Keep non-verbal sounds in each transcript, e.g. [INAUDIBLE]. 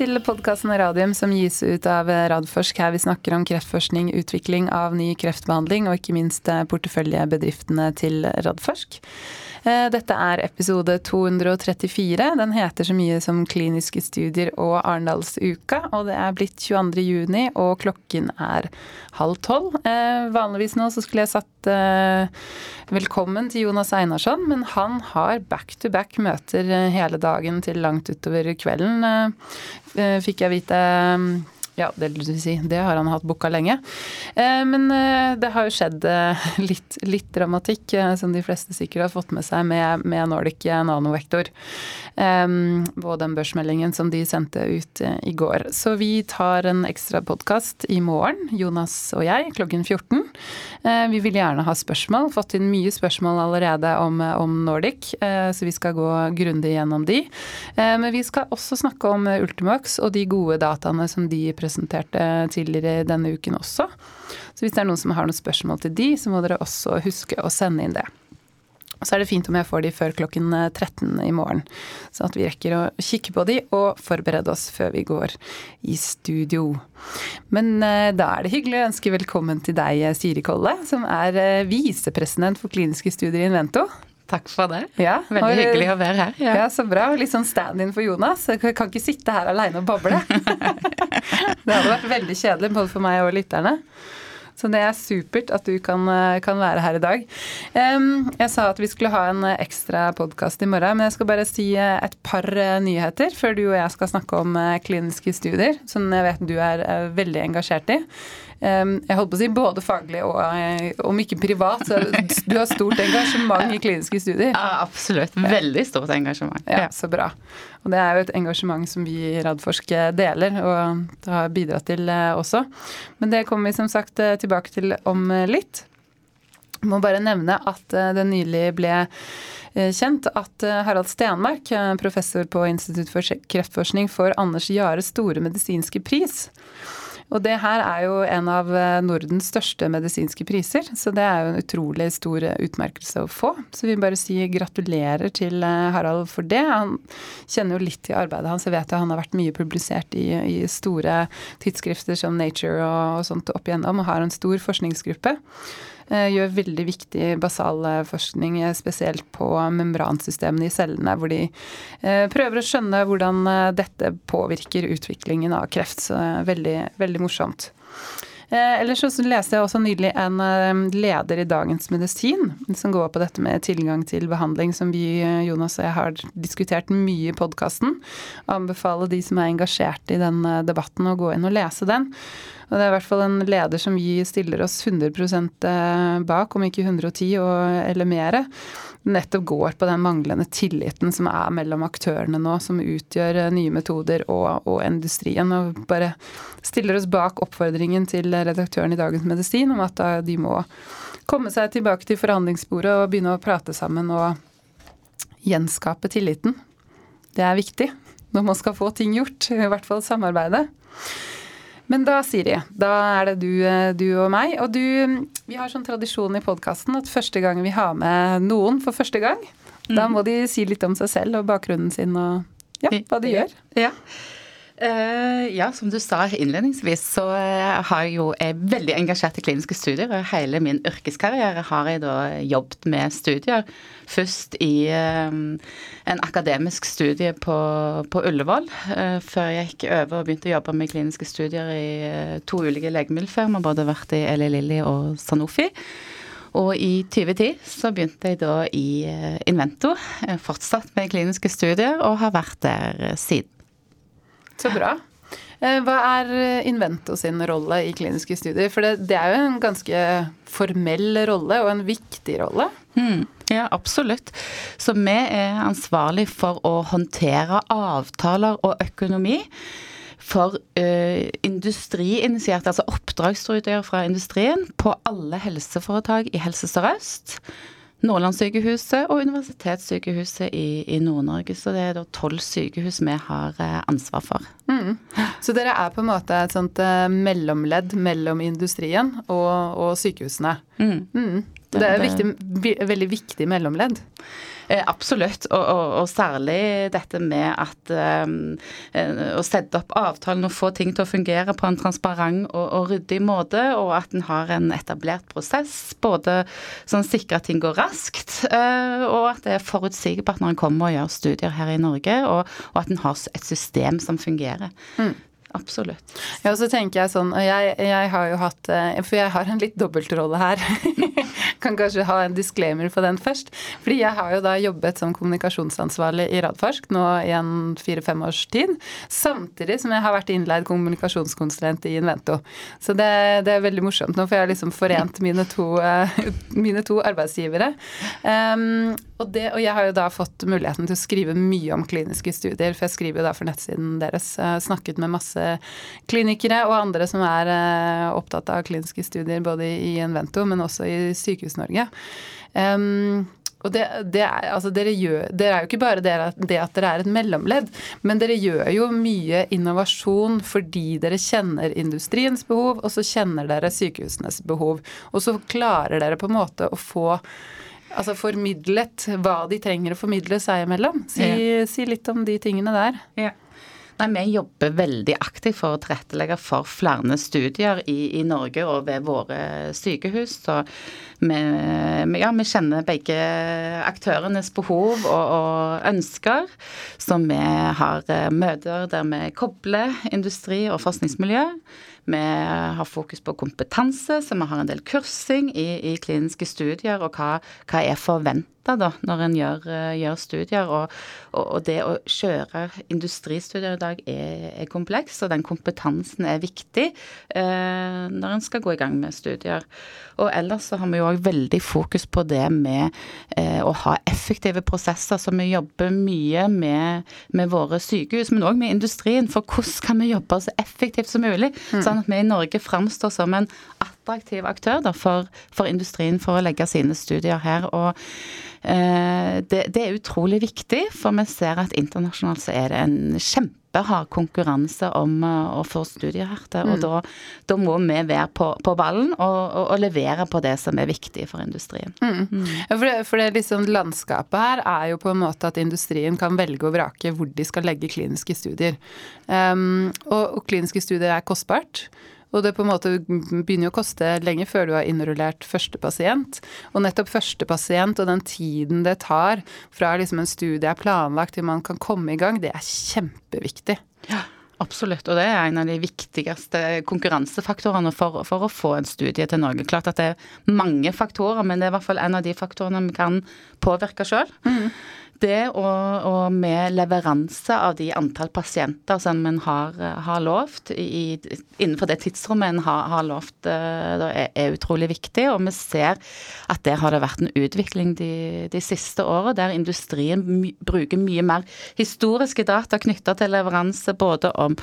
til podkasten Radium som gis ut av Radforsk. Her vi snakker om kreftforskning, utvikling av ny kreftbehandling og ikke minst porteføljebedriftene til Radforsk. Eh, dette er episode 234. Den heter så mye som Kliniske studier og Arendalsuka. Og det er blitt 22. juni, og klokken er halv tolv. Eh, vanligvis nå så skulle jeg satt eh, velkommen til Jonas Einarsson, men han har back to back møter hele dagen til langt utover kvelden, fikk jeg vite ja, det si, det har han hatt booka lenge. Eh, men eh, det har jo skjedd eh, [LAUGHS] litt, litt dramatikk, som de fleste sikkert har fått med seg med, med Nordic Nanovektor. Og den børsmeldingen som de sendte ut i går. Så vi tar en ekstra podkast i morgen, Jonas og jeg, klokken 14. Vi vil gjerne ha spørsmål. Fått inn mye spørsmål allerede om, om Nordic, så vi skal gå grundig gjennom de. Men vi skal også snakke om Ultimax og de gode dataene som de presenterer presenterte tidligere denne uken også. Så hvis det er noen som har noen spørsmål til de, så må dere også huske å sende inn det. Og så er det fint om jeg får de før klokken 13 i morgen, sånn at vi rekker å kikke på de og forberede oss før vi går i studio. Men eh, da er det hyggelig å ønske velkommen til deg, Siri Kolle, som er eh, visepresident for kliniske studier i Invento. Takk for det. Ja, Veldig og, hyggelig å være her. Ja, ja Så bra. Litt sånn stand-in for Jonas. Jeg kan ikke sitte her aleine og bable. [LAUGHS] det hadde vært veldig kjedelig både for meg og lytterne. Så det er supert at du kan, kan være her i dag. jeg sa at vi skulle ha en ekstra podkast i morgen, men jeg skal bare si et par nyheter før du og jeg skal snakke om eh, kliniske studier, som jeg vet du er veldig engasjert i jeg holdt på å si både faglig og eh, om ikke privat. Så du har stort engasjement i kliniske studier. Ja, absolutt. Veldig stort engasjement. Ja, Så bra. Og det er jo et engasjement som vi i Radforsk deler og har bidratt til eh, også. Men det kommer vi som sagt eh, tilbake til om litt. Jeg må bare nevne at det nylig ble kjent at Harald Stenmark, professor på Institutt for kreftforskning, får Anders Jares store medisinske pris. Og det her er jo en av eh, Nordens største medisinske priser, så det er jo en utrolig stor utmerkelse å få. Så vi bare sier gratulerer til eh, Harald for det. Han kjenner jo litt til arbeidet hans. Jeg vet jo han har vært mye publisert i, i store tidsskrifter som Nature og, og sånt opp igjennom, og har en stor forskningsgruppe. Eh, gjør veldig viktig basalforskning, eh, spesielt på membransystemene i cellene, hvor de eh, prøver å skjønne hvordan dette påvirker utviklingen av kreft. Så veldig, veldig morsomt. Ellers så leste jeg også nylig en leder i Dagens Medisin som går på dette med tilgang til behandling, som vi, Jonas og jeg, har diskutert mye i podkasten. Anbefaler de som er engasjert i den debatten, å gå inn og lese den. Og det er i hvert fall en leder som vi stiller oss 100 eh, bak, om ikke 110 og, eller mer. Nettopp går på den manglende tilliten som er mellom aktørene nå, som utgjør eh, nye metoder og, og industrien. Og bare stiller oss bak oppfordringen til redaktøren i Dagens Medisin om at de må komme seg tilbake til forhandlingsbordet og begynne å prate sammen og gjenskape tilliten. Det er viktig når man skal få ting gjort, i hvert fall samarbeide. Men da, Siri, da er det du, eh, du og meg. Og du, vi har sånn tradisjon i podkasten at første gang vi har med noen for første gang, mm. da må de si litt om seg selv og bakgrunnen sin og ja, hva de gjør. Ja. Uh, ja, som du sa innledningsvis, så uh, har jeg jo er veldig engasjert i kliniske studier. og Hele min yrkeskarriere har jeg da jobbet med studier. Først i uh, en akademisk studie på, på Ullevål, før jeg gikk over og begynte å jobbe med kliniske studier i to ulike legemiddelfirmaer, både vært i Eli Lilly og Sanofi. Og i 2010 så begynte jeg da i Invento, fortsatt med kliniske studier, og har vært der siden. Så bra. Eh, hva er eh, Invento sin rolle i kliniske studier? For det, det er jo en ganske formell rolle, og en viktig rolle. Mm, ja, absolutt. Så vi er ansvarlig for å håndtere avtaler og økonomi for uh, industriinitierte, altså oppdragsstudier fra industrien, på alle helseforetak i Helse Sør-Øst. Nordlandssykehuset og Universitetssykehuset i, i Nord-Norge. Så det er da tolv sykehus vi har eh, ansvar for. Mm. Så dere er på en måte et sånt eh, mellomledd mellom industrien og, og sykehusene? Mm. Mm. Det er viktig, veldig viktig mellomledd. Eh, absolutt, og, og, og, særlig dette med at eh, å sette opp avtalen og få ting til å fungere på en transparent og, og ryddig måte, og at en har en etablert prosess. Både sånn sikre at ting går raskt, eh, og at det er forutsigbart når en kommer og gjør studier her i Norge, og, og at en har et system som fungerer. Mm. Absolutt. Ja, og så tenker jeg sånn, og jeg, jeg, har jo hatt eh, For jeg har en litt dobbeltrolle her. [LAUGHS] kan kanskje ha en disclaimer på den først. Fordi jeg har jo da jobbet som kommunikasjonsansvarlig i Radforsk nå i en fire-fem års tid. Samtidig som jeg har vært innleid kommunikasjonskonsulent i Invento. Så det, det er veldig morsomt nå, for jeg har liksom forent mine to, uh, [LAUGHS] mine to arbeidsgivere. Um, og, det, og, jeg har jo da fått muligheten til å skrive mye om kliniske studier, for jeg skriver jo da for nettsiden deres. Snakket med masse klinikere og andre som er uh, opptatt av kliniske studier både i Invento, men også i Sykehus-Norge. Um, og det, det, er, altså dere, gjør, dere er jo ikke bare det, det, at dere er et mellomledd, men dere gjør jo mye innovasjon fordi dere kjenner industriens behov, og så kjenner dere sykehusenes behov. Og så klarer dere på en måte å få altså formidlet hva de trenger å formidle seg imellom. Si, ja. si litt om de tingene der. Ja. Nei, Vi jobber veldig aktivt for å tilrettelegge for flere studier i, i, Norge og ved våre sykehus. Så vi, ja, vi kjenner begge aktørenes behov og, og, ønsker. Så vi har eh, møter der vi kobler industri og forskningsmiljø. Vi har fokus på kompetanse, så vi har en del kursing i, i kliniske studier, og hva, hva er forventa når en gjør, uh, gjør studier. Og, og, og, det å kjøre industristudier i dag er, er kompleks, og den kompetansen er viktig eh, når en skal gå i gang med studier. Og ellers så har vi jo òg veldig fokus på det med eh, å ha effektive prosesser, så vi jobber mye med, med våre sykehus, men òg med industrien. For hvordan kan vi jobbe så effektivt som mulig? Mm. sånn at vi i Norge framstår som en attraktiv aktør da, for, for, industrien for å legge sine studier her. Og eh, det, det, er utrolig viktig, for vi ser at internasjonalt så er det en kjempehard konkurranse om uh, å få studier her. Mm. Og da, da, må vi være på, på ballen og, og, og, levere på det som er viktig for industrien. Mm. Mm. For, det, for det liksom landskapet her er jo på en måte at industrien kan velge og vrake hvor de skal legge kliniske studier. Um, og, og kliniske studier er kostbart. Og det på en måte begynner å koste lenge før du har innrullert første pasient. Og nettopp første pasient og den tiden det tar fra liksom en studie er planlagt til man kan komme i gang, det er kjempeviktig. Ja. Absolutt, og det er en av de viktigste konkurransefaktorene for, for, å få en studie til Norge. Klart at det er mange faktorer, men det er i hvert fall en av de faktorene vi kan påvirke sjøl. Mm det og, og, med leveranse av de antall pasienter som en har, har lovt i, innenfor det tidsrommet en har, har lovt, eh, er, er, utrolig viktig. Og vi ser at der har det vært en utvikling de, de siste årene, der industrien my, bruker mye mer historiske data knytta til leveranse, både om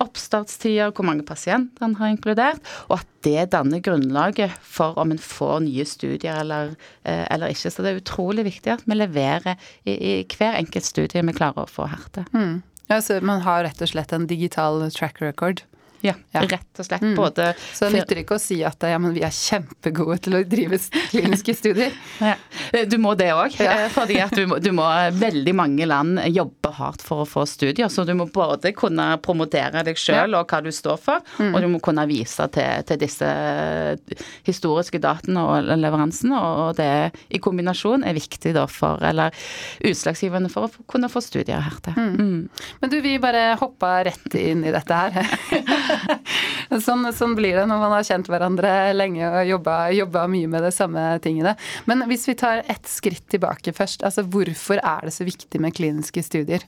oppstartstider, hvor mange pasienter en har inkludert, og at det danner grunnlaget for om en får nye studier eller, eh, eller ikke. Så det er utrolig viktig at vi leverer i, i hver enkelt studie vi klarer å få her til. Mm. Ja, så man har rett og slett en digital track record? Ja, ja, rett og slett. Mm. Både Så det nytter ikke å si at ja, men vi er kjempegode til å drive kliniske studier. [LAUGHS] Ja. Du må det òg, ja. Eh, fordi at du må, du må, Veldig mange land jobbe hardt for å få studier. Så du må både kunne promotere deg sjøl og hva du står for, mm. og du må kunne vise til, til disse historiske datene og leveransene. Og det i kombinasjon er viktig da for, eller utslagsgivende for å kunne få studier her til. Mm. mm. Men du, vi bare hoppa rett inn i dette her. [LAUGHS] [LAUGHS] sånn, sånn, blir det når man har kjent hverandre lenge og jobba, mye med de samme tingene. Men hvis vi tar ett skritt tilbake først, altså hvorfor er det så viktig med kliniske studier?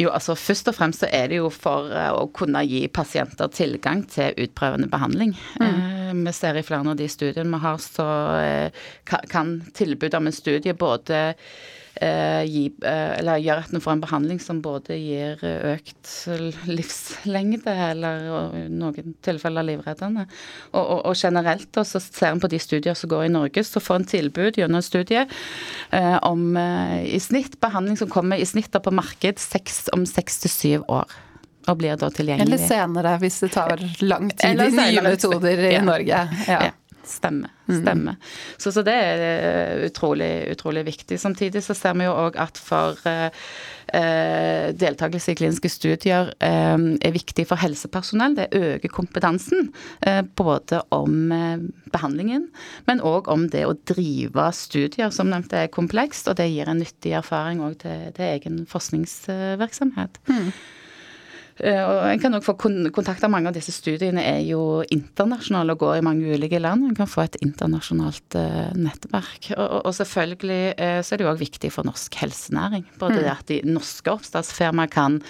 Jo, altså Først og fremst så er det jo for uh, å kunne gi pasienter tilgang til utprøvende behandling. Mm. Uh, vi ser i flere av de studiene vi har, så uh, kan tilbud om en studie både Eh, gi, eh, eller gjør at en får en behandling som både gir økt livslengde, eller i noen tilfeller livreddende. Og, og, og generelt da, så ser en på de studier som går i Norge, så får en tilbud gjennom en studie eh, om eh, i snitt behandling som kommer i snitt på marked seks, om seks til syv år og blir da tilgjengelig. Eller senere, hvis det tar lang tid i nye metoder i ja. Norge. Ja. ja. Stemmer. Mm. Så, så, det er eh, utrolig, utrolig viktig. Samtidig så ser vi jo òg at for eh, eh, deltakelse i kliniske studier eh, er viktig for helsepersonell. Det øker kompetansen eh, både om eh, behandlingen, men òg om det å drive studier. Som nevnt er komplekst, og det gir en nyttig erfaring òg til, til, egen forskningsvirksomhet. Mm. Eh, og En kan også få kontakt av mange av disse studiene er jo internasjonale og går i mange ulike land. En kan få et internasjonalt uh, nettverk. Og, og, selvfølgelig uh, så er det jo òg viktig for norsk helsenæring. Både mm. det at de norske oppstartsfirmaer kan,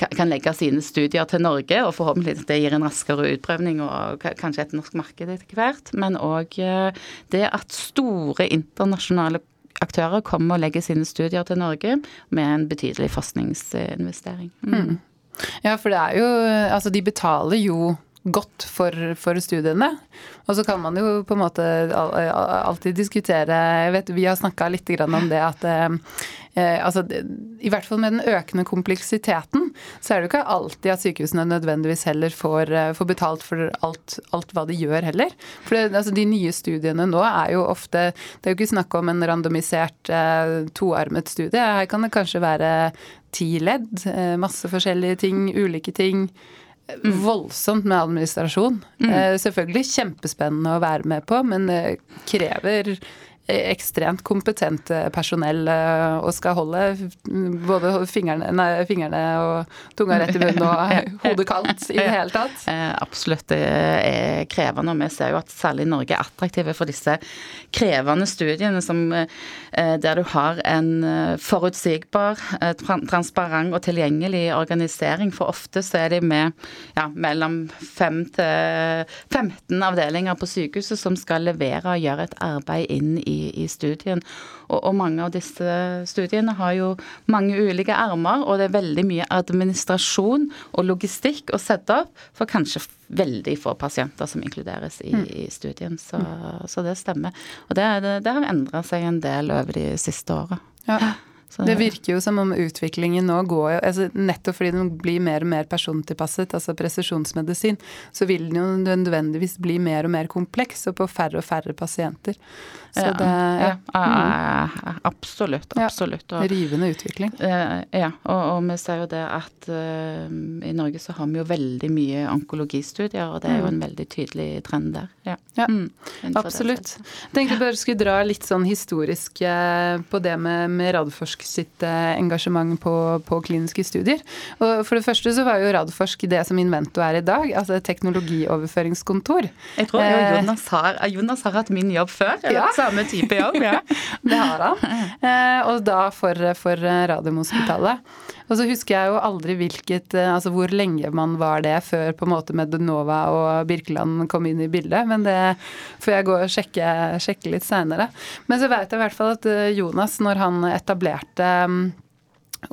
kan, legge sine studier til Norge, og forhåpentlig det gir en raskere utprøvning og kanskje et norsk marked etter hvert. Men òg det at store internasjonale aktører kommer og legger sine studier til Norge med en betydelig forskningsinvestering. Mm. Ja, for det er jo Altså, de betaler jo godt for, for, studiene. Og så kan man jo på en måte alltid diskutere Jeg vet vi har snakka litt om det at eh, altså, I hvert fall med den økende kompleksiteten, så er det jo ikke alltid at sykehusene nødvendigvis heller får, eh, får betalt for alt, alt, hva de gjør heller. For det, altså, de nye studiene nå er jo ofte Det er jo ikke snakk om en randomisert eh, toarmet studie. Her kan det kanskje være ti ledd. Eh, masse forskjellige ting, ulike ting. Mm. Voldsomt med administrasjon. Mm. Eh, selvfølgelig kjempespennende å være med på, men det krever ekstremt kompetent personell eh, og skal holde både fingrene, nei, fingrene og tunga rett i munnen og [LAUGHS] hodet kaldt i det hele tatt? Eh, absolutt, det er krevende. Og vi ser jo at særlig Norge er attraktive for disse krevende studiene som, eh, der du har en forutsigbar, transparent og tilgjengelig organisering. For ofte så er de med ja, mellom 5 til 15 avdelinger på sykehuset som skal levere og gjøre et arbeid inn i i, i studien. Og, og, mange av disse studiene har jo mange ulike armer, og det er veldig mye administrasjon og logistikk å sette opp for kanskje veldig få pasienter som inkluderes i, mm. i studien. Så, så, det stemmer. Og det, det, det har endra seg en del over de siste åra. Ja. Så, det virker jo som om utviklingen nå går altså Nettopp fordi den blir mer og mer persontilpasset, altså presisjonsmedisin, så vil den jo nødvendigvis bli mer og mer kompleks og på færre og færre pasienter. Så ja, det ja, mm. Absolutt. Absolutt. Og, rivende utvikling. Eh, ja, og, og, vi ser jo det at uh, i Norge så har vi jo veldig mye onkologistudier, og det er jo en mm. veldig tydelig trend der. Ja, ja mm, absolutt. Jeg tenkte bare skulle dra litt sånn historisk uh, på det med, med Radforsk sitt uh, engasjement på, på, kliniske studier. Og for det første så var jo Radforsk det som Invento er i dag, altså et teknologioverføringskontor. Jeg tror jo Jonas har, Jonas har hatt min jobb før. Ja samme type jobb, ja. [LAUGHS] det har han. [LAUGHS] Eh, og da for, for Radiumhospitalet. Og så husker jeg jo aldri hvilket eh, Altså hvor lenge man var det før på en måte Medenova og Birkeland kom inn i bildet. Men det får jeg gå og sjekke, sjekke litt seinere. Men så veit jeg i hvert fall at eh, Jonas, når han etablerte mm,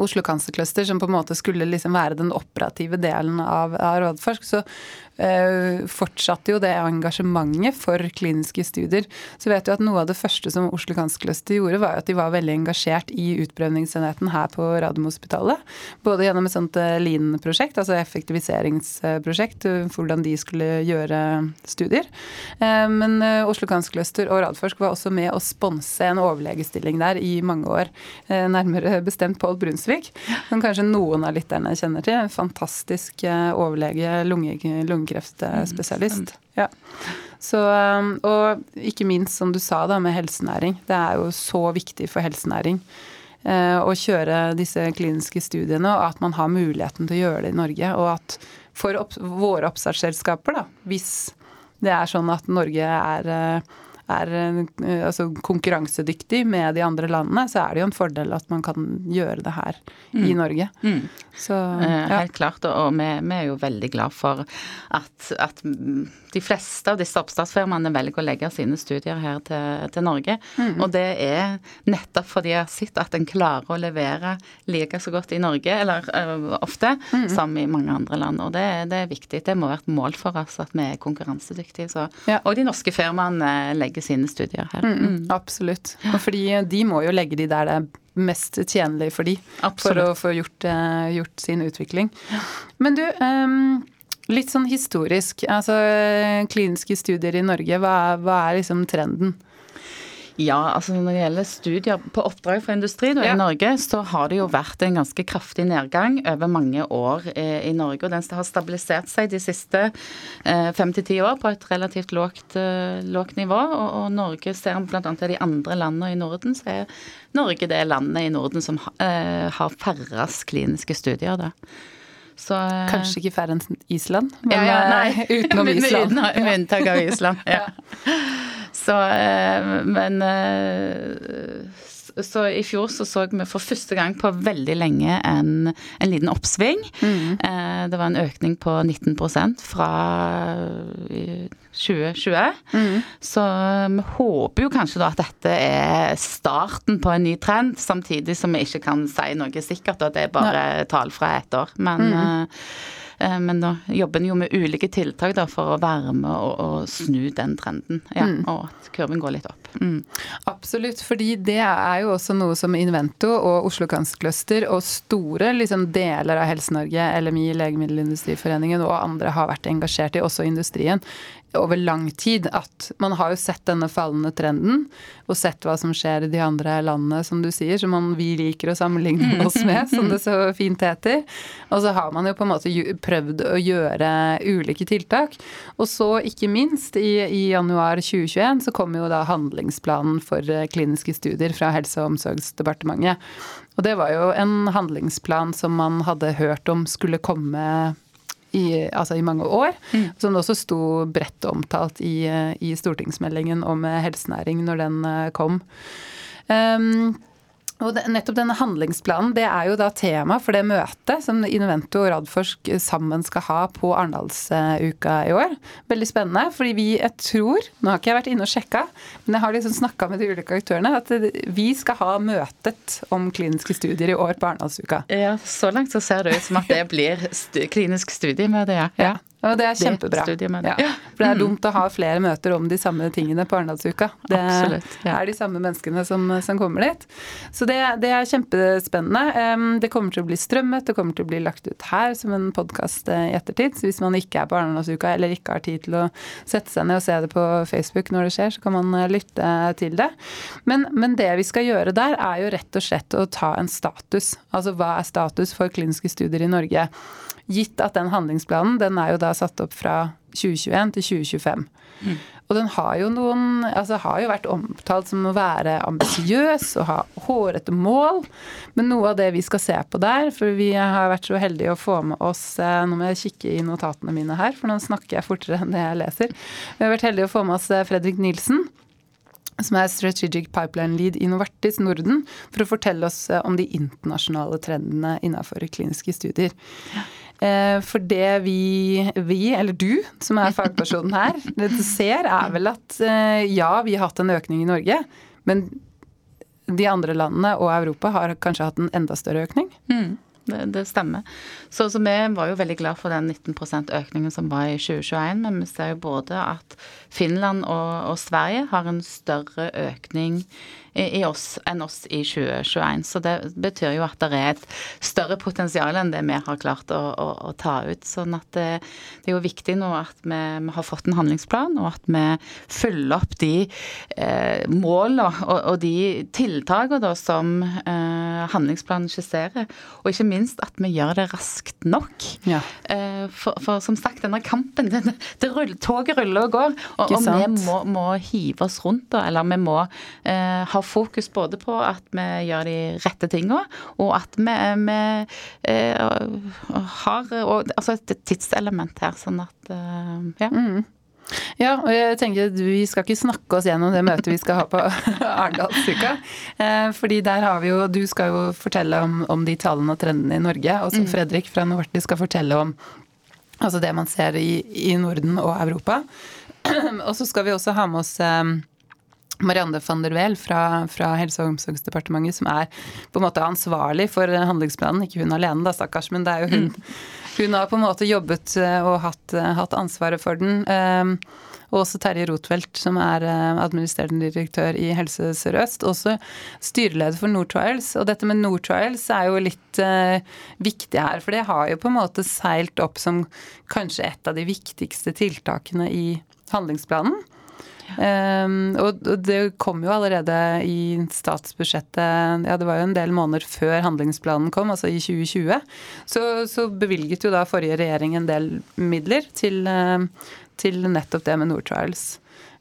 Oslo Cancer Cluster, som på en måte skulle liksom være den operative delen av, av Rådforsk, så fortsatte jo det engasjementet for kliniske studier. Så vet du at noe av det første som Oslo Cancer Cluster gjorde, var at de var veldig engasjert i utprøvningsenheten her på Radiumhospitalet. Både gjennom et sånt uh, Lean-prosjekt, altså effektiviseringsprosjekt, uh, hvordan de skulle gjøre studier. Men Oslo Cancer Cluster og Radforsk var også med å sponse en overlegestilling der i mange år. Nærmere bestemt Pål Brunsvik, som kanskje noen av lytterne kjenner til. En fantastisk overlege, lunge, lunge lungekreftspesialist. Ja. Så, um, og ikke minst, som du sa, da, med helsenæring. Det er jo så viktig for helsenæring eh, å kjøre disse kliniske studiene, og at man har muligheten til å gjøre det i Norge. Og at for opp, våre oppstartsselskaper, da, hvis det er sånn at Norge er eh, er eh, altså, konkurransedyktig med de andre landene, så er det jo en fordel at man kan gjøre det her mm. i Norge. Mm. Så, eh, ja. Helt klart, og vi, vi, er jo veldig glad for at, at, de fleste av disse oppstartsfirmaene velger å legge sine studier her til, til Norge. Mm. Og det er nettopp fordi jeg har sett at en klarer å levere like så godt i Norge, eller uh, ofte, mm. som i mange andre land. Og det, det, er viktig. Det må være et mål for oss at vi er konkurransedyktige. Så, ja. Og de norske firmaene legger sine studier her. Mm, mm. Absolutt. Og fordi de må jo legge de der det er mest tjenlig for de, Absolutt. for å få gjort, uh, gjort sin utvikling. Men du, um, Litt sånn historisk. Altså kliniske studier i Norge, hva er, hva er liksom trenden? Ja, altså når det gjelder studier på oppdrag fra industri da, ja. i Norge, så har det jo vært en ganske kraftig nedgang over mange år eh, i Norge. Og den har stabilisert seg de siste eh, fem til ti år på et relativt lågt, eh, lågt nivå. Og, og, Norge ser bl.a. til de andre landene i Norden, så er Norge det landet i Norden som eh, har færrest kliniske studier. da. Så, Kanskje ikke færre enn Island, men ja, ja, nei. utenom [LAUGHS] Island. Med unntak av [LAUGHS] Island. ja. Så, eh, men eh, så i fjor så, så vi for første gang på veldig lenge en, en liten oppsving. Mm. Eh, det var en økning på 19% fra 2020. Mm. Så vi håper jo kanskje da at dette er starten på en ny trend, samtidig som vi ikke kan si noe sikkert, og det er bare Nei. tall fra et år. Men mm. Eh, men da jobber en jo med ulike tiltak da, for å være med og, og snu den trenden. Ja, mm. Og at kurven går litt opp. Mm. Absolutt, fordi det er jo også noe som Invento og Oslo Cancer Cluster og store liksom, deler av Helse-Norge, LMI, Legemiddelindustriforeningen og andre har vært engasjert i, også industrien over lang tid at man har jo sett denne fallende trenden, og sett hva som skjer i de andre landene, som du sier, som man, vi liker å sammenligne oss med, som det så [LAUGHS] fint heter. Og så har man jo på en måte prøvd å gjøre ulike tiltak. Og så, ikke minst, i, i januar 2021 så kom jo da handlingsplanen for eh, kliniske studier fra Helse- og omsorgsdepartementet. Og det var jo en handlingsplan som man hadde hørt om skulle komme i, altså i mange år. Mm. Som det også sto bredt omtalt i, i stortingsmeldingen om helsenæring når den eh, kom. Um, og nettopp denne handlingsplanen det er jo da tema for det møtet som Invento og Radforsk sammen skal ha på Arendalsuka i år. Veldig spennende, fordi vi, jeg tror, nå har ikke jeg vært inne og sjekka, men jeg har liksom snakka med de ulike aktørene, at vi skal ha møtet om kliniske studier i år på Arendalsuka. Ja, så langt så ser det ut som at det blir st klinisk studiemøte, ja. ja. Og det er kjempebra. Det ja. For det er dumt å ha flere møter om de samme tingene på Arendalsuka. Det Absolutt, ja. er de samme menneskene som, som kommer dit. Så det, det, er kjempespennende. Det kommer til å bli strømmet, det kommer til å bli lagt ut her som en podkast eh, i ettertid. Så hvis man ikke er på Arendalsuka eller ikke har tid til å sette seg ned og se det på Facebook når det skjer, så kan man eh, lytte til det. Men, men det vi skal gjøre der, er jo rett og slett å ta en status. Altså hva er status for kliniske studier i Norge? Gitt at den handlingsplanen den er jo da satt opp fra 2021 til 2025. Mm. Og den har jo noen Altså har jo vært omtalt som å være ambisiøs og ha hårete mål. Men noe av det vi skal se på der, for vi har vært så heldige å få med oss eh, Nå må jeg kikke i notatene mine her, for nå snakker jeg fortere enn det jeg leser. Vi har vært heldige å få med oss eh, Fredrik Nilsen som er Strategic Pipeline Lead i Novartis Norden, for å fortelle oss eh, om de internasjonale trendene innenfor kliniske studier. Ja. Eh, for det vi, vi, eller du, som er fagpersonen her, [LAUGHS] ser, er vel at eh, ja, vi har hatt en økning i Norge, men de andre landene og Europa har kanskje hatt en enda større økning? Mm. Det, det, stemmer. Så, så, vi var jo veldig glad for den 19% økningen som var i 2021, men vi ser jo både at Finland og, og Sverige har en større økning i oss enn oss i 2021. Så det betyr jo at det er et større potensial enn det vi har klart å, å, å ta ut. Sånn at det, det, er jo viktig nå at vi, vi, har fått en handlingsplan, og at vi følger opp de eh, målene og, og, de tiltakene som eh, handlingsplanen skisserer. Og ikke minst at vi gjør det raskt nok. Ja. Eh, for, for, som sagt, denne kampen, det, det rull, toget ruller og går. Og, og vi må, må, hive oss rundt, da, eller vi må eh, ha fokus både på at vi gjør de rette tinga, og at vi, vi eh, har og, altså et tidselement her, sånn at eh, ja. Mm. Ja, og jeg tenker at vi skal ikke snakke oss gjennom det møtet vi skal ha på [LAUGHS] Arendalsuka. Eh, fordi der har vi jo Du skal jo fortelle om, om de tallene og trendene i Norge. Og så mm. Fredrik fra Novartis skal fortelle om altså det man ser i, i Norden og Europa. [CLEARS THROAT] og så skal vi også ha med oss eh, Marianne van der Weel fra, fra, Helse- og omsorgsdepartementet, som er på en måte ansvarlig for handlingsplanen. Ikke hun alene, da, stakkars, men det er jo hun. Mm. Hun har på en måte jobbet eh, og hatt, eh, hatt ansvaret for den. Um, og også Terje Rotfeldt, som er administrerende direktør i Helse Sør-Øst, også styreleder for Nordtrials. Og dette med Nordtrials er jo litt viktig her, for det har jo på en måte seilt opp som kanskje et av de viktigste tiltakene i handlingsplanen. Um, og det kom jo allerede i statsbudsjettet Ja, det var jo en del måneder før handlingsplanen kom, altså i 2020. Så, så bevilget jo da forrige regjering en del midler til, uh, til nettopp det med Nordtrials.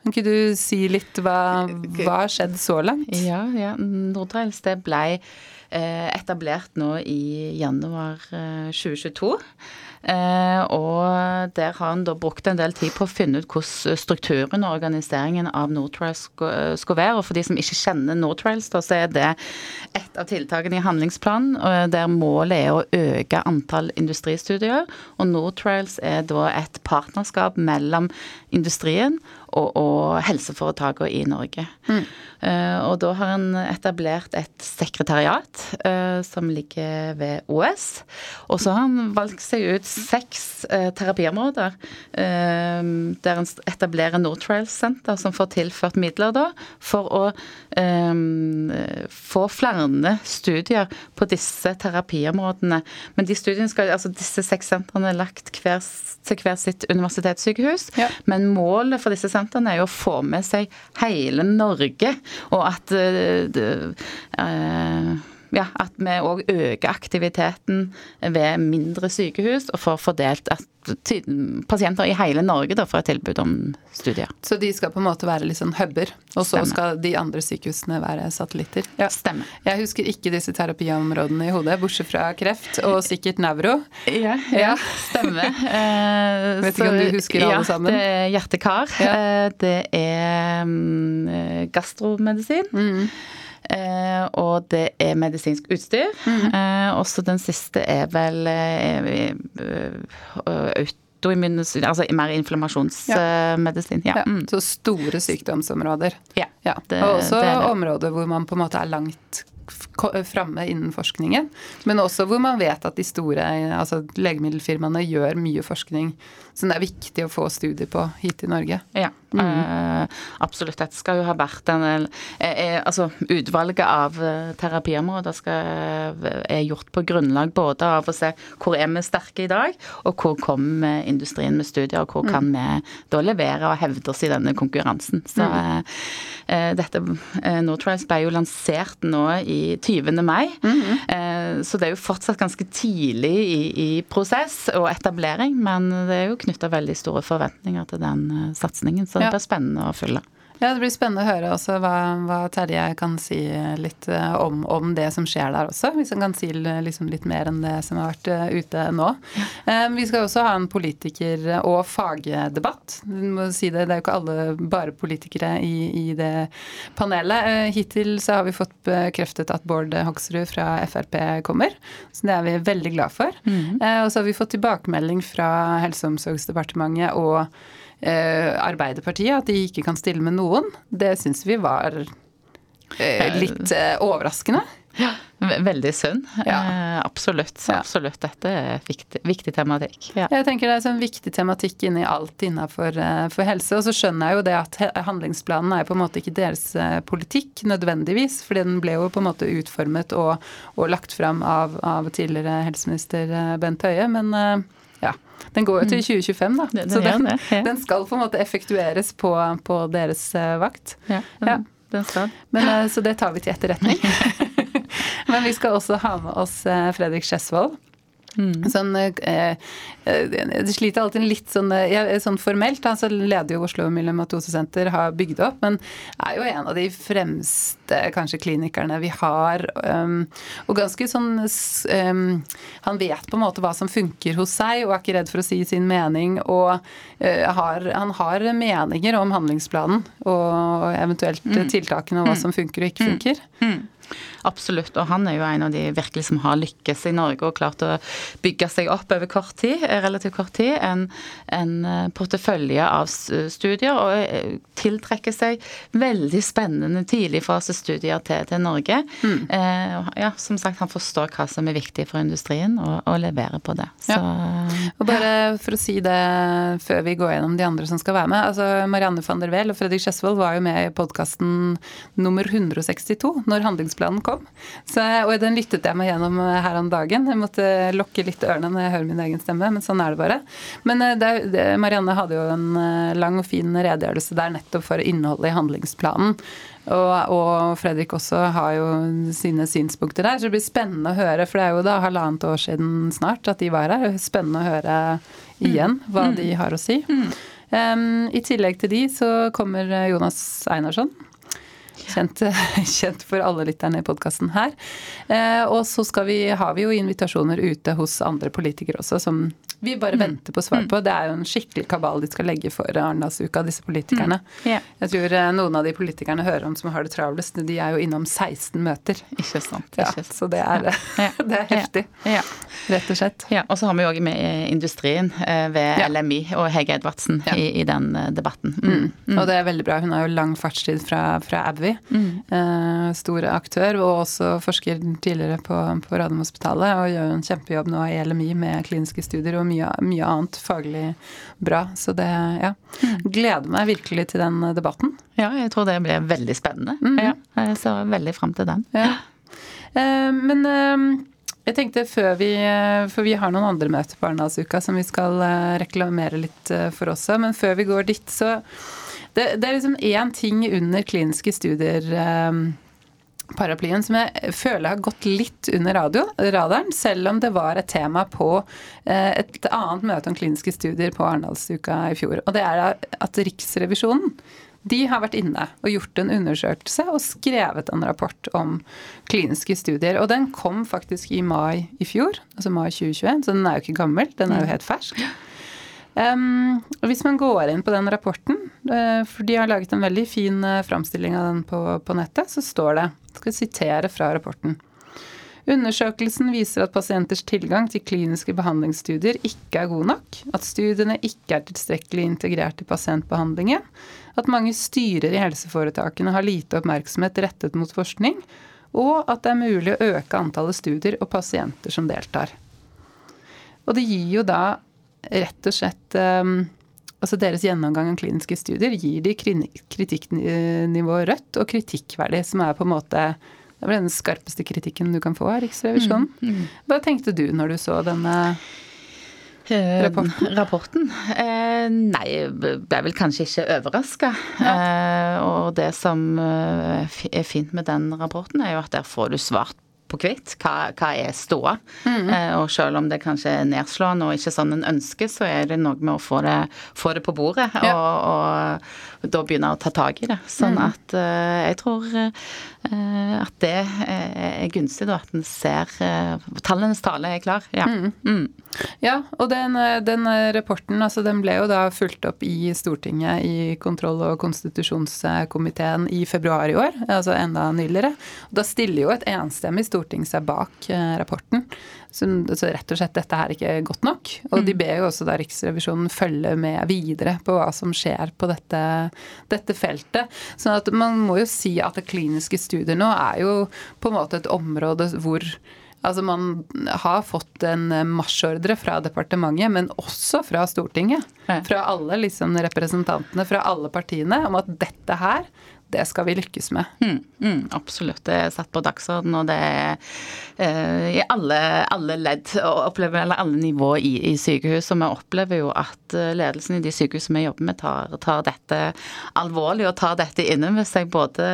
Kan ikke du si litt hva har skjedd så langt? Ja, ja. Nordtrials det blei eh, etablert nå i januar 2022. Eh, Eh, og der har han da brukt en del tid på å finne ut hvordan strukturen og organiseringen av Nortrials skulle være. Og for de som ikke kjenner Nortrails, så er det et av tiltakene i handlingsplanen der målet er å øke antall industristudier. Og Nortrails er da et partnerskap mellom industrien og, og helseforetakene i Norge. Mm. Uh, og da har han etablert et sekretariat uh, som ligger ved OS. Og så har han valgt seg ut seks uh, terapiområder der han etablerer Nortrails Center, som får tilført midler da, for å få flere studier på disse terapiområdene. Men de studiene skal, altså disse seks sentrene er lagt hver, til hver sitt universitetssykehus. Ja. Men målet for disse sentrene produsentene er jo å få med seg hele Norge, og at uh, ja, at vi òg øker aktiviteten ved mindre sykehus og får fordelt at pasienter i hele Norge da får et tilbud om studier. Så de skal på en måte være litt sånn huber, og så skal de andre sykehusene være satellitter? Ja. Stemmer. Jeg husker ikke disse terapiområdene i hodet, bortsett fra kreft og sikkert nevro. Ja, ja. stemmer. uh, [LAUGHS] Vet ikke om du husker alle sammen? Ja, det er hjerte-kar. Ja. Uh, det er um, gastromedisin. Mm. Eh, og det er medisinsk utstyr. Mm. Eh, også den siste er vel eh, autoimmun Altså mer inflammasjonsmedisin. Ja. Ja. Mm. Så store sykdomsområder. Ja. Det, og også områder hvor man på en måte er langt framme innen forskningen. Men også hvor man vet at de store altså legemiddelfirmaene gjør mye forskning som det er viktig å få studier på hit i Norge. Ja, mm. uh, absolutt. Dette skal jo ha vært en eh, uh, Altså utvalget av eh, terapiområder skal, eh, er gjort på grunnlag både av å se hvor er vi sterke i dag, og hvor kommer industrien med studier, og hvor mm. kan vi da levere og hevde oss i denne konkurransen. Så eh, dette Nortrials ble jo lansert nå i 20. mai. Mm -hmm. Så det er jo fortsatt ganske tidlig i, i prosess og etablering, men det er jo knytta veldig store forventninger til den eh, satsingen, så det blir spennende å følge. Ja, Det blir spennende å høre også hva, hva Terje kan si litt eh, om, om, det som skjer der også. Hvis han kan si liksom litt mer enn det som har vært eh, ute nå. Ja. Vi skal også ha en politiker- og fagdebatt. Du må si det, det er jo ikke alle bare politikere i, i det panelet. Hittil så har vi fått bekreftet at Bård Hoksrud fra Frp kommer, så det er vi veldig glad for. Mm. Og så har vi fått tilbakemelding fra Helse- og omsorgsdepartementet og eh, Arbeiderpartiet, at de ikke kan stille med noen, det syns vi var eh, litt eh, overraskende. Ja, Veldig synd. Ja. Eh, absolutt. absolutt. Dette er viktig, viktig tematikk. Ja. Jeg tenker Det er sånn viktig tematikk inni alt innenfor eh, for helse. Og så skjønner jeg jo det at handlingsplanen er på en måte ikke deres eh, politikk nødvendigvis. fordi den ble jo på en måte utformet og, og lagt fram av, av tidligere helseminister Bent Høie. Men ja, den går jo til 2025, mm. da. Den, så den, ja. den, skal på en måte effektueres på, på deres uh, vakt. Ja, den, den skal. Men, uh, så det tar vi til etterretning. [LAUGHS] Men vi skal også ha med oss uh, Fredrik Skjesvold. Mm. Sånn, eh, det sliter alltid litt sånn, ja, sånn formelt. Altså leder jo Oslo Myelomatosesenter, har bygd opp, men er jo en av de fremste kanskje klinikerne vi har. Um, og ganske sånn um, Han vet på en måte hva som funker hos seg, og er ikke redd for å si sin mening. Og uh, har, han har meninger om handlingsplanen og eventuelt mm. tiltakene og hva mm. som funker og ikke funker. Mm. Absolutt, og han er jo en av de virkelig som har lykkes i Norge og klart å bygge seg opp over kort tid, relativt kort tid, en, en portefølje av studier, og tiltrekker seg veldig spennende tidligfasestudier til, til Norge. Mm. Eh, ja, som sagt, han forstår hva som er viktig for industrien, og, og leverer på det. Så, ja. Og bare for å si det før vi går gjennom de andre som skal være med. altså Marianne van der Weel og Fredrik Skjesvold var jo med i podkasten nummer 162 når handlingsplanen kom. Så, og den lyttet jeg meg gjennom her om dagen. Jeg måtte lokke litt ørene når jeg hører min egen stemme, men sånn er det bare. Men eh, det, det, Marianne hadde jo en eh, lang og fin redegjørelse der nettopp for innholdet i handlingsplanen. Og, og, Fredrik også har jo sine synspunkter der, så det blir spennende å høre. For det er jo da halvannet år siden snart at de var her. Spennende å høre igjen mm. hva de har å si. Um, I tillegg til de så kommer Jonas Einarsson. Kjent, [LAUGHS] kjent, for alle lytterne i podkasten her. Eh, og så vi, har vi jo invitasjoner ute hos andre politikere også, som vi bare mm. venter på svar mm. på. Det er jo en skikkelig kabal de skal legge for Arendalsuka, disse politikerne. Mm. Yeah. Jeg tror eh, noen av de politikerne hører om som har det travlest, de er jo innom 16 møter. Ikke sant. Ikke sant. Ja, så det er, ja. [LAUGHS] det er heftig. Ja. Rett og slett. Ja, og så har vi jo òg med industrien eh, ved LMI og Hege Edvardsen i, i, den debatten. Mm. Mm. Og det er veldig bra. Hun har jo lang fartstid fra, fra Abvi. Eh, stor aktør, og også forsker tidligere på, på Radiumhospitalet, og gjør en kjempejobb nå i LMI med kliniske studier. og mye, mye annet faglig bra. Så det, ja. Mm. Gleder meg virkelig til den debatten. Ja, jeg tror det blir veldig spennende. Mm. Ja, jeg ser veldig fram til den. Ja. Eh, men eh, jeg tenkte før vi For vi har noen andre møter på Arendalsuka som vi skal eh, reklamere litt eh, for også. Men før vi går dit, så Det, det er liksom én ting under kliniske studier eh, paraplyen som jeg føler har gått litt under radio, radaren, selv om det var et tema på eh, et annet møte om kliniske studier på Arendalsuka i fjor. Og det er at Riksrevisjonen de har vært inne og gjort en undersøkelse og skrevet en rapport om kliniske studier. Og den kom faktisk i mai i fjor, altså mai 2021, så den er jo ikke gammel, den er jo helt fersk. Um, og hvis man går inn på den rapporten, uh, for de har laget en veldig fin uh, framstilling av den på, på, nettet, så står det skal sitere fra rapporten. Undersøkelsen viser at pasienters tilgang til kliniske behandlingsstudier ikke er god nok, at studiene ikke er tilstrekkelig integrert i pasientbehandlingen, at mange styrer i helseforetakene har lite oppmerksomhet rettet mot forskning, og at det er mulig å øke antallet studier og pasienter som deltar. Og det gir jo da rett og slett um, Altså deres gjennomgang av kliniske studier gir de kritikknivået rødt og kritikkverdig, som er på en måte det er den skarpeste kritikken du kan få av Riksrevisjonen. Mm, mm. Hva tenkte du når du så denne eh, rapporten? rapporten? Eh, nei, ble vel kanskje ikke overraska. Ja. Eh, og det som eh, er fint med den rapporten, er jo at der får du svart på hvitt. Hva, hva, er ståa? Mm. Eh, og selv om det kanskje er nedslående og ikke sånn en ønsker, så er det noe med å få det, få det på bordet. Ja. Og, og, da begynne å ta tak i det. Sånn mm. at eh, jeg tror eh, at det er gunstig, da. At en ser eh, Tallenes tale er klar. Ja. Mm. mm. ja og den, den, rapporten, altså den ble jo da fulgt opp i Stortinget i kontroll- og konstitusjonskomiteen i februar i år, altså enda nyligere. Da stiller jo et enstemmig storting seg bak rapporten. Så, så, rett og slett dette her er ikke godt nok. Og de mm. ber jo også da Riksrevisjonen følge med videre på hva som skjer på dette, dette feltet. Så at man må jo si at det kliniske studier nå er jo på en måte et område hvor Altså Man har fått en marsjordre fra departementet, men også fra Stortinget. Fra alle liksom representantene fra alle partiene om at dette her, det skal vi lykkes med. Mm, mm, absolutt. Det er satt på dagsorden, og det er uh, i alle, alle, ledd, opplever, eller alle nivå i, i sykehus. Og vi opplever jo at eh, ledelsen i de sykehusene vi jobber med, tar, tar dette alvorlig og tar dette inn over seg. Både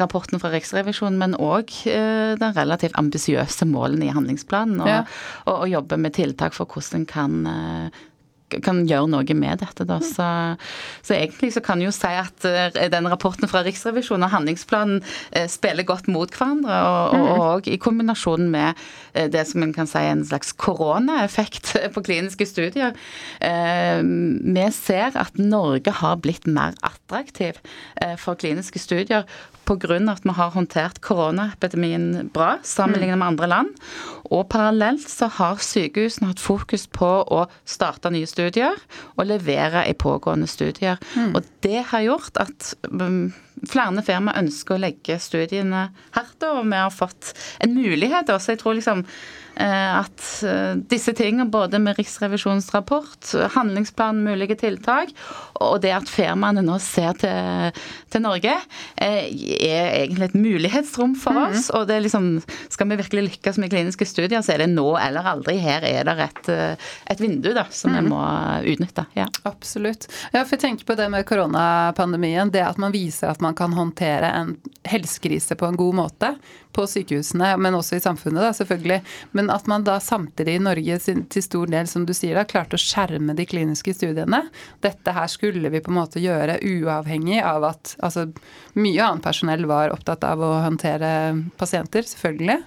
rapporten fra Riksrevisjonen, men òg uh, den relativt ambisiøse målene i handlingsplanen. Og, ja. og, og jobber med tiltak for hvordan en kan uh, kan gjøre noe med dette. Da. Så, så, egentlig så kan jeg jo si at uh, den rapporten fra Riksrevisjonen og handlingsplanen uh, spiller godt mot hverandre. Og, og, mm. og i kombinasjon med uh, det som en kan si en slags koronaeffekt [LAUGHS] på kliniske studier. Vi ser at Norge har blitt mer attraktiv for kliniske studier pga. at vi har håndtert koronaepidemien bra sammenlignet med andre land. Og parallelt så har sykehusene hatt fokus på å starte nye studier og levere i pågående studier. Mm. Og det har gjort at um, flere firmaer ønsker å legge studiene hardt, og vi har fått en mulighet også. Jeg tror liksom Eh, at eh, disse tingene, både med Riksrevisjonens rapport, handlingsplan, mulige tiltak, og det at firmaene nå ser til, til Norge, eh, er egentlig et mulighetsrom for mhm. oss. Og det er liksom Skal vi virkelig lykkes med kliniske studier, så er det nå eller aldri. Her er det et, et vindu da, som vi mhm. må utnytte. Ja. Absolutt. Ja, for jeg tenker på det med koronapandemien. Det at man viser at man kan håndtere en helsekrise på en god måte på sykehusene, men også i samfunnet, da, selvfølgelig. Men at man da samtidig i Norge til stor del, som du sier, da, klarte å skjerme de kliniske studiene. Dette her skulle vi på en måte gjøre uavhengig av at altså, mye annet personell var opptatt av å håndtere pasienter, selvfølgelig.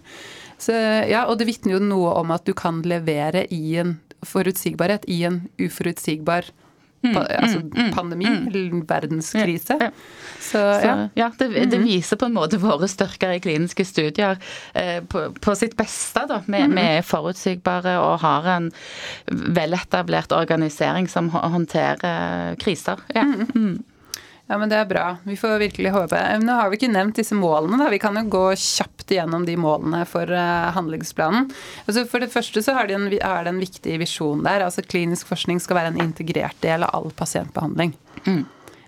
Så, ja, og det vitner jo noe om at du kan levere i en forutsigbarhet i en uforutsigbar Mm, altså mm, mm, pandemi mm, verdenskrise. Ja, Så, ja. ja det, det, viser på en måte våre styrker i kliniske studier eh, på, på, sitt beste. da. Vi, vi, er forutsigbare og har en veletablert organisering som håndterer kriser. Ja. Ja, men Det er bra. Vi får virkelig håpe. Nå har vi ikke nevnt disse målene. da. Vi kan jo gå kjapt igjennom de målene for uh, handlingsplanen. Altså for det første så har de en, er det en viktig visjon der. altså Klinisk forskning skal være en integrert del av all pasientbehandling. Mm.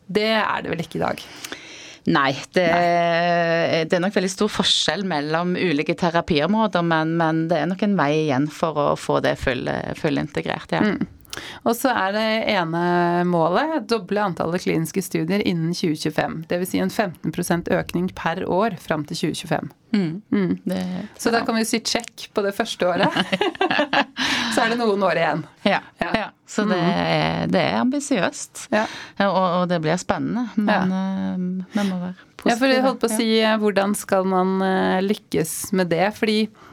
Det er det vel ikke i dag? Nei, det, Nei. det, er nok veldig stor forskjell mellom ulike terapiområder, men, men, det er nok en vei igjen for å få det fullintegrert. ja. Mm. Og så er det ene målet doble antallet kliniske studier innen 2025. Dvs. Si en 15% økning per år fram til 2025. Mm. Mm. Det, så da kan vi si check på det første året. [LAUGHS] så er det noen år igjen. Ja. ja. ja. Så det mm. er, det er ambisiøst. Ja. Og, og, det blir spennende. Men vi må være positive. Ja, for jeg holdt på å si hvordan skal man uh, lykkes med det? Fordi Eh,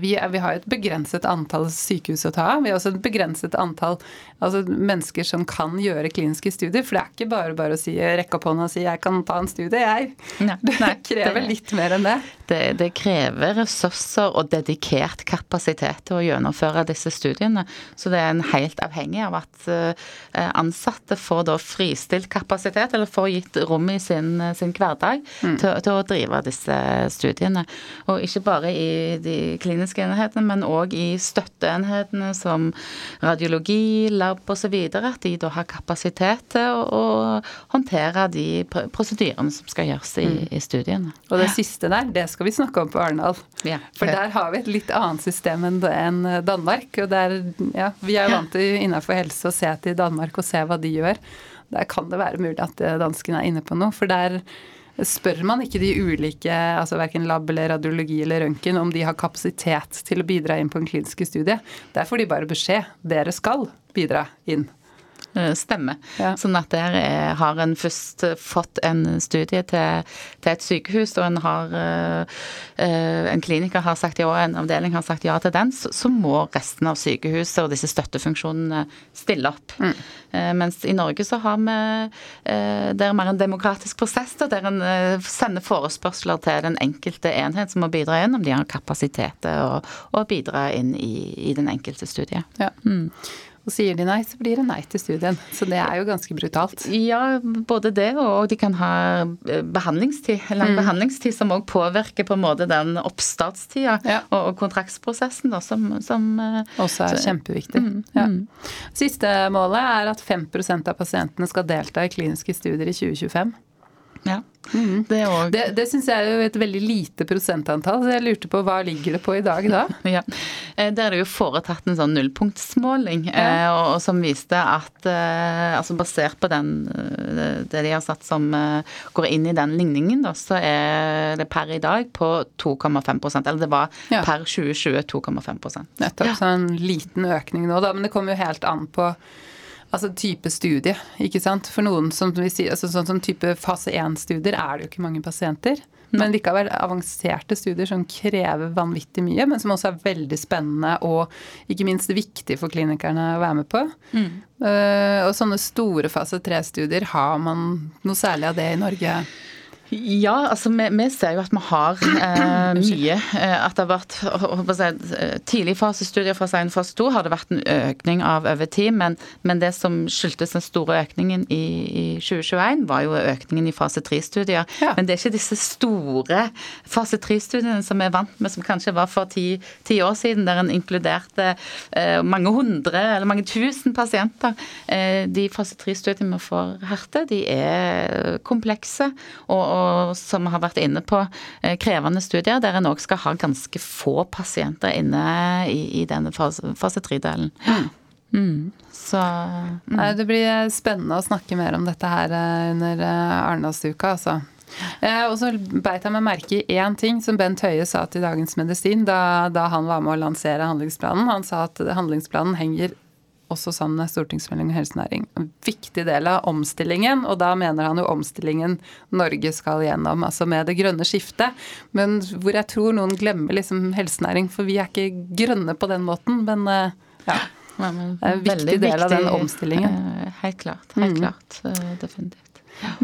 vi, er, vi, har et begrenset antall sykehus å ta av. Vi har også et begrenset antall altså mennesker som kan gjøre kliniske studier. For det er ikke bare bare å si, rekke opp hånda og si 'jeg kan ta en studie', jeg. Nei, det nei, [LAUGHS] krever det, litt mer enn det. det. det. krever ressurser og dedikert kapasitet til å gjennomføre disse studiene. Så det er en helt avhengig av at eh, ansatte får da fristilt kapasitet, eller får gitt rom i sin, sin hverdag mm. til, til, å drive disse studiene. Og ikke bare i de kliniske enhetene, men òg i støtteenhetene som radiologi, lab osv. At de da har kapasitet til å, å håndtere de prosedyrene som skal gjøres i, mm. i, studiene. Og det siste der, det skal vi snakke om på Arendal. Ja. For der har vi et litt annet system enn Danmark. Og der, ja, vi er vant til innenfor helse å se til Danmark og se hva de gjør. Der kan det være mulig at danskene er inne på noe. For der spør man ikke de ulike, altså verken lab eller radiologi eller røntgen, om de har kapasitet til å bidra inn på en klinisk studie. Der får de bare beskjed. Dere skal bidra inn. Eh, stemme. Ja. Sånn at der er, har en først fått en studie til, til et sykehus, og en har en kliniker har sagt ja, og en avdeling har sagt ja til den, så, så må resten av sykehuset og disse støttefunksjonene stille opp. Mm. Mens i Norge så har vi Det er mer en demokratisk prosess der en sender forespørsler til den enkelte enhet som må bidra inn, om de har kapasitet til å, å bidra inn i, i den enkelte studie. Ja. Mm. Og sier de nei, så blir det nei til studien. Så det er jo ganske brutalt. Ja, både det og de kan ha eh, behandlingstid, lang mm. behandlingstid som òg påvirker på en måte den oppstartstida ja. og, kontraktsprosessen da, som, som eh, Også er så, kjempeviktig. Mm, ja. Mm. Siste målet er at 5% av pasientene skal delta i kliniske studier i 2025. Ja. Mm. Det, det, det syns jeg er jo et veldig lite prosentantall, så jeg lurte på hva ligger det på i dag da? [LAUGHS] Ja, eh, Der er det jo foretatt en sånn nullpunktsmåling, ja. Eh, og, og, som viste at eh, altså basert på den, det de har satt som går inn i den ligningen, da, så er det per i dag på 2,5% Eller det var ja. per 2020 2,5 Nettopp. Ja. Så en liten økning nå, da. Men det kommer jo helt an på altså type studie, ikke sant. For noen som vi sier, altså sånn som type fase 1-studier er det jo ikke mange pasienter. Men likevel avanserte studier som krever vanvittig mye, men som også er veldig spennende og ikke minst viktig for klinikerne å være med på. Mm. Uh, og sånne store fase 3-studier, har man noe særlig av det i Norge? Ja, altså vi, vi, ser jo at vi har eh, mye. Eh, at det har vært si, Tidlig fasestudier fra 1 fase 2 har det vært en økning av over tid, men, men det som skyldtes den store økningen i, i 2021, var jo økningen i fase 3-studier. Ja. Men det er ikke disse store fase 3-studiene som vi er vant med, som kanskje var for ti, ti år siden, der en inkluderte eh, mange hundre eller mange tusen pasienter. Eh, de fase 3-studiene vi får herte, de er komplekse. og, og og som har vært inne på eh, krevende studier, der en òg skal ha ganske få pasienter inne i, i denne fase tre-delen. Mm. Mm. Så mm. Nei, Det blir spennende å snakke mer om dette her eh, under eh, Arendalsuka, altså. Eh, og så beit jeg meg merke i én ting som Bent Høie sa til Dagens Medisin da, da han var med å lansere handlingsplanen. Han sa at handlingsplanen henger også sammen med stortingsmelding om helsenæring. En viktig del av omstillingen, og da mener han jo omstillingen Norge skal gjennom, altså med det grønne skiftet. Men hvor jeg tror noen glemmer liksom helsenæring, for vi er ikke grønne på den måten. Men eh, ja. Det er en viktig del av den omstillingen. Eh, helt klart. Helt mm. klart. Eh, definitivt.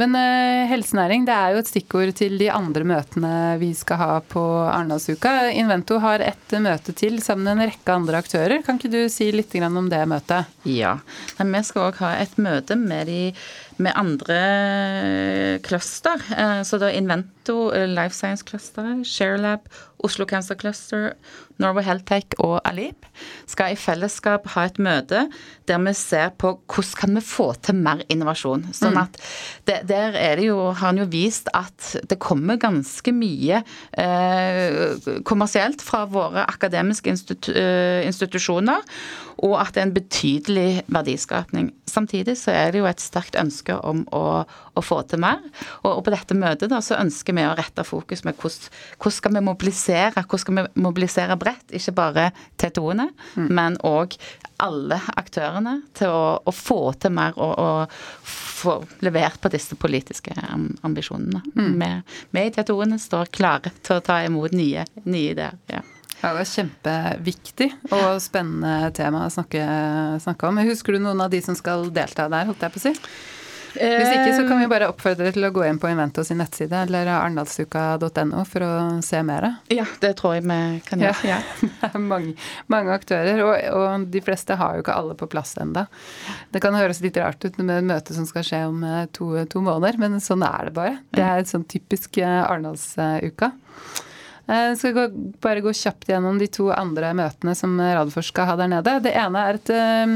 Men uh, helsenæring det er jo et stikkord til de andre møtene vi skal ha på Arendalsuka. Invento har et møte til sammen med en rekke andre aktører. Kan ikke du si litt om det møtet? Ja. Vi skal òg ha et møte med, de, med andre cluster. Eh, så da Invento eh, Life Science Cluster, ShareLab, Oslo Cancer Cluster, Norway Heltech og Alip skal i fellesskap ha et møte der vi ser på hvordan kan vi få til mer innovasjon. Sånn mm. at det, Der er det jo, har han jo vist at det kommer ganske mye eh, kommersielt fra våre akademiske institu eh, institusjoner, og at det er en betydelig verdiskapning. Samtidig så er det jo et sterkt ønske om å, å få til mer. Og, og, på dette møtet da, så ønsker vi å rette fokus med hvordan, hvordan skal vi mobilisere, hvordan skal vi mobilisere bredt, ikke bare TTO-ene, mm. men òg alle aktørene til å, å få til mer og, og, få levert på disse politiske ambisjonene. Mm. Vi, i TTO-ene står klare til å ta imot nye, nye ideer. ja. Ja, det er kjempeviktig og spennende tema å snakke, snakke om. Husker du noen av de som skal delta der, holdt jeg på å si? Hvis ikke så kan vi bare oppfordre til å gå inn på Invento sin nettside eller arendalsuka.no for å se mer. Ja, det tror jeg vi kan gjøre. Ja, ja. [LAUGHS] Det er mange, mange aktører, og, og, de fleste har jo ikke alle på plass enda. Det kan høres litt rart ut med et møte som skal skje om eh, to, to måneder, men sånn er det bare. Det er et sånn typisk eh, Arendalsuka. Jeg eh, skal bare gå kjapt gjennom de to andre møtene som Radforsk skal ha der nede. Det ene er et um,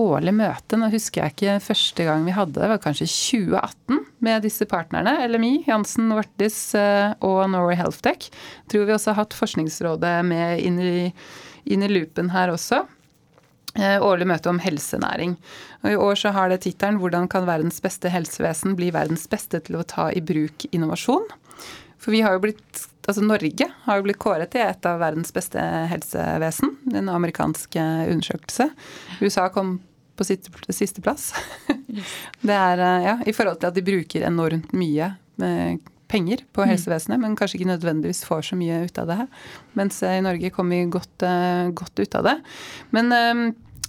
årlig møte. Nå husker jeg ikke første gang vi hadde det, var kanskje 2018 med disse partnerne. LMI, Jansen, Vartis uh, og Norway Healthtech. Tror vi også har hatt Forskningsrådet med inn i, inn i loopen her også. Årlig møte om helsenæring. Og I år så har det tittelen 'Hvordan kan verdens beste helsevesen bli verdens beste til å ta i bruk innovasjon'? For vi har jo blitt Altså Norge har jo blitt kåret til et av verdens beste helsevesen. En amerikansk undersøkelse. USA kom på sisteplass. [LAUGHS] Det er, eh, ja, I forhold til at de bruker enormt mye eh, penger på mm. helsevesenet, men kanskje ikke nødvendigvis får så mye ut av det. her. Mens i Norge kom vi godt, eh, godt ut av det. Men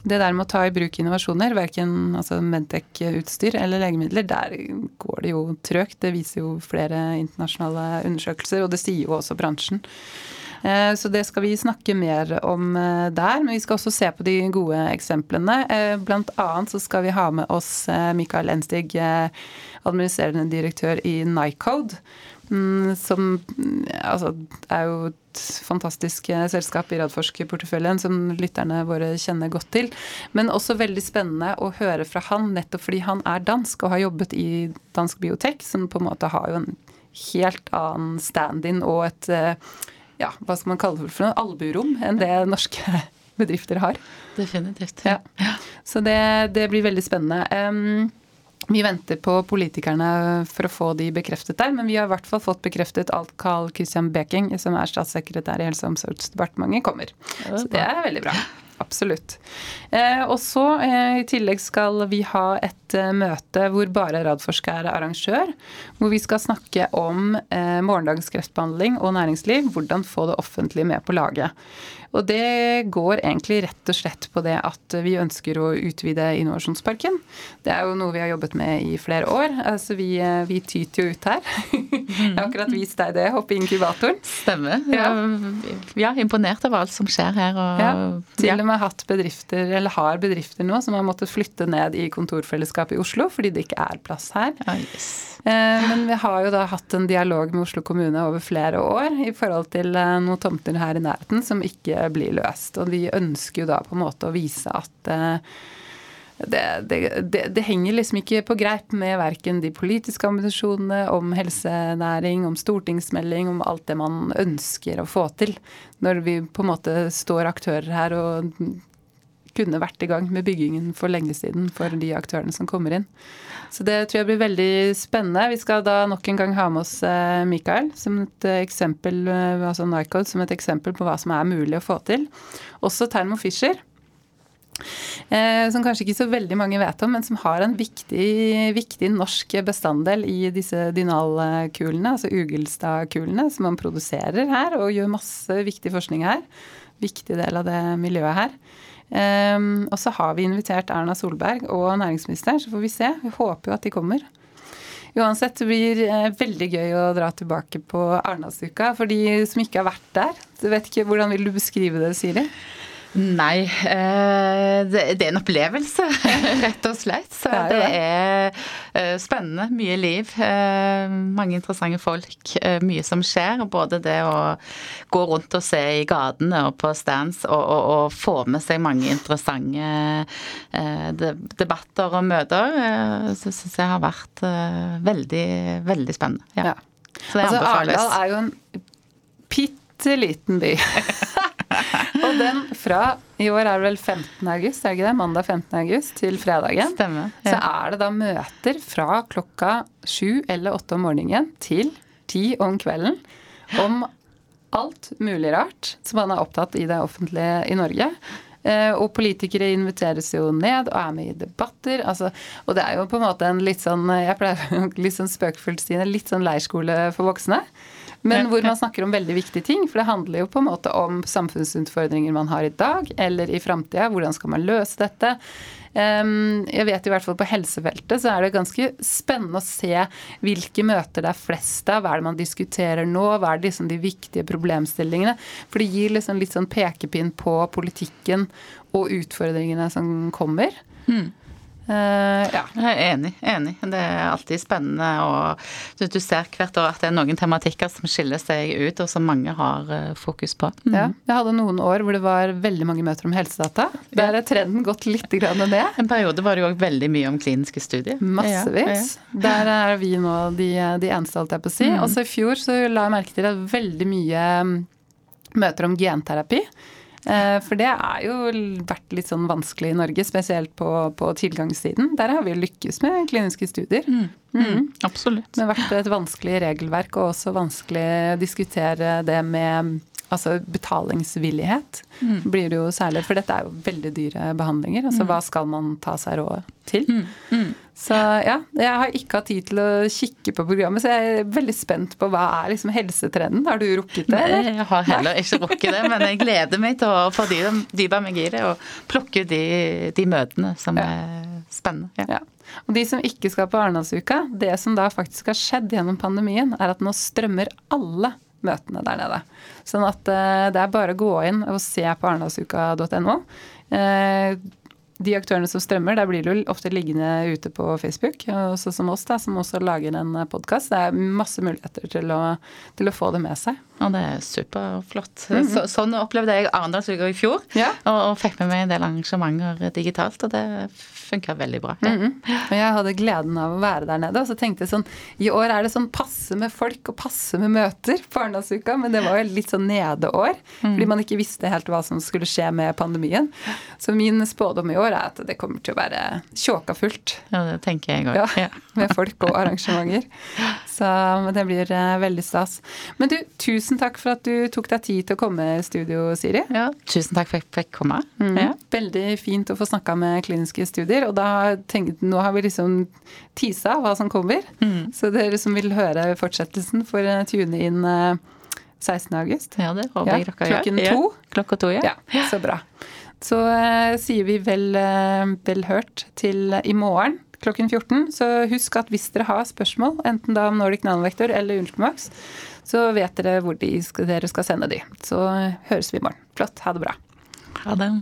det der med å ta i bruk innovasjoner, verken altså Medtech-utstyr eller legemidler, der går det jo trøgt. Det viser jo flere internasjonale undersøkelser, og det sier jo også bransjen. Eh, så det skal vi snakke mer om eh, der. Men vi skal også se på de gode eksemplene. Blant annet så skal vi ha med oss Mikael Enstig, administrerende direktør i Nycode. Mm, som altså, er jo et fantastisk selskap i Radforsk-porteføljen som lytterne våre kjenner godt til. Men også veldig spennende å høre fra han, nettopp fordi han er dansk og har jobbet i Dansk Biotek, som på en måte har jo en helt annen stand-in og et ja, hva skal man kalle det for noe, alburom enn det norske bedrifter har. Definitivt. Ja. Så det, det, blir veldig spennende. Um, vi venter på politikerne for å få de bekreftet der, men vi har i hvert fall fått bekreftet alt Carl Christian Beking, som er statssekretær i Helse- og omsorgsdepartementet, kommer. Så det er veldig bra. Absolutt. Eh, og så eh, i tillegg skal vi ha et eh, møte hvor bare Radforsk er arrangør. Hvor vi skal snakke om eh, morgendagens kreftbehandling og næringsliv. Hvordan få det offentlige med på laget. Og det går egentlig rett og slett på det at vi ønsker å utvide Innovasjonsparken. Det er jo noe vi har jobbet med i flere år. Altså vi, vi tyter jo ut her. [LAUGHS] Jeg har akkurat vist deg det, hoppe i inkubatoren. Stemmer. Ja. er imponert over alt som skjer her. Og, ja, til og med hatt bedrifter, eller har bedrifter nå, som har måttet flytte ned i kontorfellesskapet i Oslo fordi det ikke er plass her. Ja, yes. Eh, men vi har jo da hatt en dialog med Oslo kommune over flere år i forhold til eh, noen tomter her i nærheten som ikke blir løst. Og vi ønsker jo da på en måte å vise at eh, det, det, det, det, henger liksom ikke på greip med verken de politiske ambisjonene om helsenæring, om stortingsmelding, om alt det man ønsker å få til. Når vi på en måte står aktører her og kunne vært i gang med byggingen for lenge siden for de aktørene som kommer inn. Så det tror jeg blir veldig spennende. Vi skal da nok en gang ha med oss eh, Mikael som et eksempel, eh, altså Nycode som et eksempel på hva som er mulig å få til. Også Thermo Fisher. Eh, som kanskje ikke så veldig mange vet om, men som har en viktig, viktig norsk bestanddel i disse dynalkulene, altså Ugelstad-kulene, som man produserer her og gjør masse viktig forskning her. Viktig del av det miljøet her. Um, og så har vi invitert Erna Solberg og næringsministeren, så får vi se. Vi håper jo at de kommer. Uansett, det blir eh, veldig gøy å dra tilbake på Arendalsuka for de som ikke har vært der. Du vet ikke, Hvordan vil du beskrive det, Siri? Nei, eh, det er en opplevelse, [LAUGHS] rett og slett. Så det er eh, spennende. Mye liv. Eh, mange interessante folk. Mye som skjer. Både det å gå rundt og se i gatene og på stands og, og, og få med seg mange interessante debatter og møter, så syns jeg har vært veldig, veldig spennende. Ja. ja. Så det altså, Arendal er jo en bitte liten by. [LAUGHS] og den fra i år er det vel 15. august, er det ikke det? Mandag 15. august til fredagen. Stemmer. Ja. Så er det da møter fra klokka sju eller åtte om morgenen til ti om kvelden om alt mulig rart som man er opptatt i det offentlige i Norge. Eh, og politikere inviteres jo ned og er med i debatter. Altså, og det er jo på en måte en litt sånn jeg pleier [LAUGHS] litt sånn spøkefullt Stine, litt sånn leirskole for voksne. Men hvor man snakker om veldig viktige ting. For det handler jo på en måte om samfunnsutfordringer man har i dag eller i framtida. Hvordan skal man løse dette? Jeg vet i hvert fall på helsefeltet så er det ganske spennende å se hvilke møter det er flest av. Hva er det man diskuterer nå? Hva er liksom de viktige problemstillingene? For det gir liksom litt sånn pekepinn på politikken og utfordringene som kommer. Mm. Uh, ja. Jeg er enig. enig. Det er alltid spennende. og du, du, ser hvert år at det er noen tematikker som skiller seg ut, og som mange har uh, fokus på. Mm. Ja, Jeg hadde noen år hvor det var veldig mange møter om helsedata. Der er trenden gått litt ned. En periode var det jo òg veldig mye om kliniske studier. Massevis. Ja, ja. Der er vi nå de, de eneste, holdt jeg på å si. Mm. Også i fjor så la jeg merke til at veldig mye mm, møter om genterapi. Eh, for det er jo vært litt sånn vanskelig i Norge, spesielt på, på tilgangssiden. Der har vi lykkes med kliniske studier. Mm. Mm. mm. Absolutt. Det har vært et vanskelig regelverk, og også vanskelig å diskutere det med altså betalingsvillighet. Mm. blir det jo særlig, For dette er jo veldig dyre behandlinger. altså mm. Hva skal man ta seg råd til? Mm. Så ja, jeg har ikke hatt tid til å kikke på programmet, så jeg er veldig spent på hva er liksom helsetrenden. Har du rukket det? Nei, jeg har heller ikke rukket det, men jeg gleder meg til å få fordype meg i det og plukke de, de møtene som ja. er spennende. Ja. ja. Og de som ikke skal på Arendalsuka, det som da faktisk har skjedd gjennom pandemien, er at nå strømmer alle møtene der nede. Sånn at eh, det er bare å gå inn og se på arendalsuka.no. Eh, de aktørene som strømmer, der blir du ofte liggende ute på Facebook. Også som oss, da, som også lager en podkast. Det er masse muligheter til å, til å få det med seg. Ja, det er superflott. Mm -hmm. så, sånn opplevde jeg Arendalsuka i fjor. Ja. Og, og, fikk med meg en del arrangementer digitalt, og det funka veldig bra. Ja. Mm -hmm. Jeg hadde gleden av å være der nede, og så tenkte jeg sånn I år er det sånn passe med folk og passe med møter på Arendalsuka, men det var jo litt sånn nedeår, mm. fordi man ikke visste helt hva som skulle skje med pandemien. Så min spådom i år er at det kommer til å være tjåka fullt. Ja, det tenker jeg òg. Ja. [LAUGHS] Med folk og arrangementer. Så det blir uh, veldig stas. Men du, tusen takk for at du tok deg tid til å komme i studio, Siri. Ja, tusen takk for at jeg fikk komme. Mm. Ja. Veldig fint å få snakka med kliniske studier. Og da tenkte, nå har vi liksom tisa hva som kommer. Mm. Så dere som vil høre fortsettelsen, får eh, tune inn 16. Eh, august. Ja, det håper jeg dere gjør. Klokken to. Ja. Klokka to, ja. ja. Så bra. Så uh, sier vi vel, uh, vel hørt til i morgen klokken 14. Så husk at hvis dere har spørsmål, enten da om Nordic Nanovektor eller Ultimax, så vet dere hvor de skal, dere skal sende de. Så høres vi i morgen. Flott. Ha det bra. Ha det.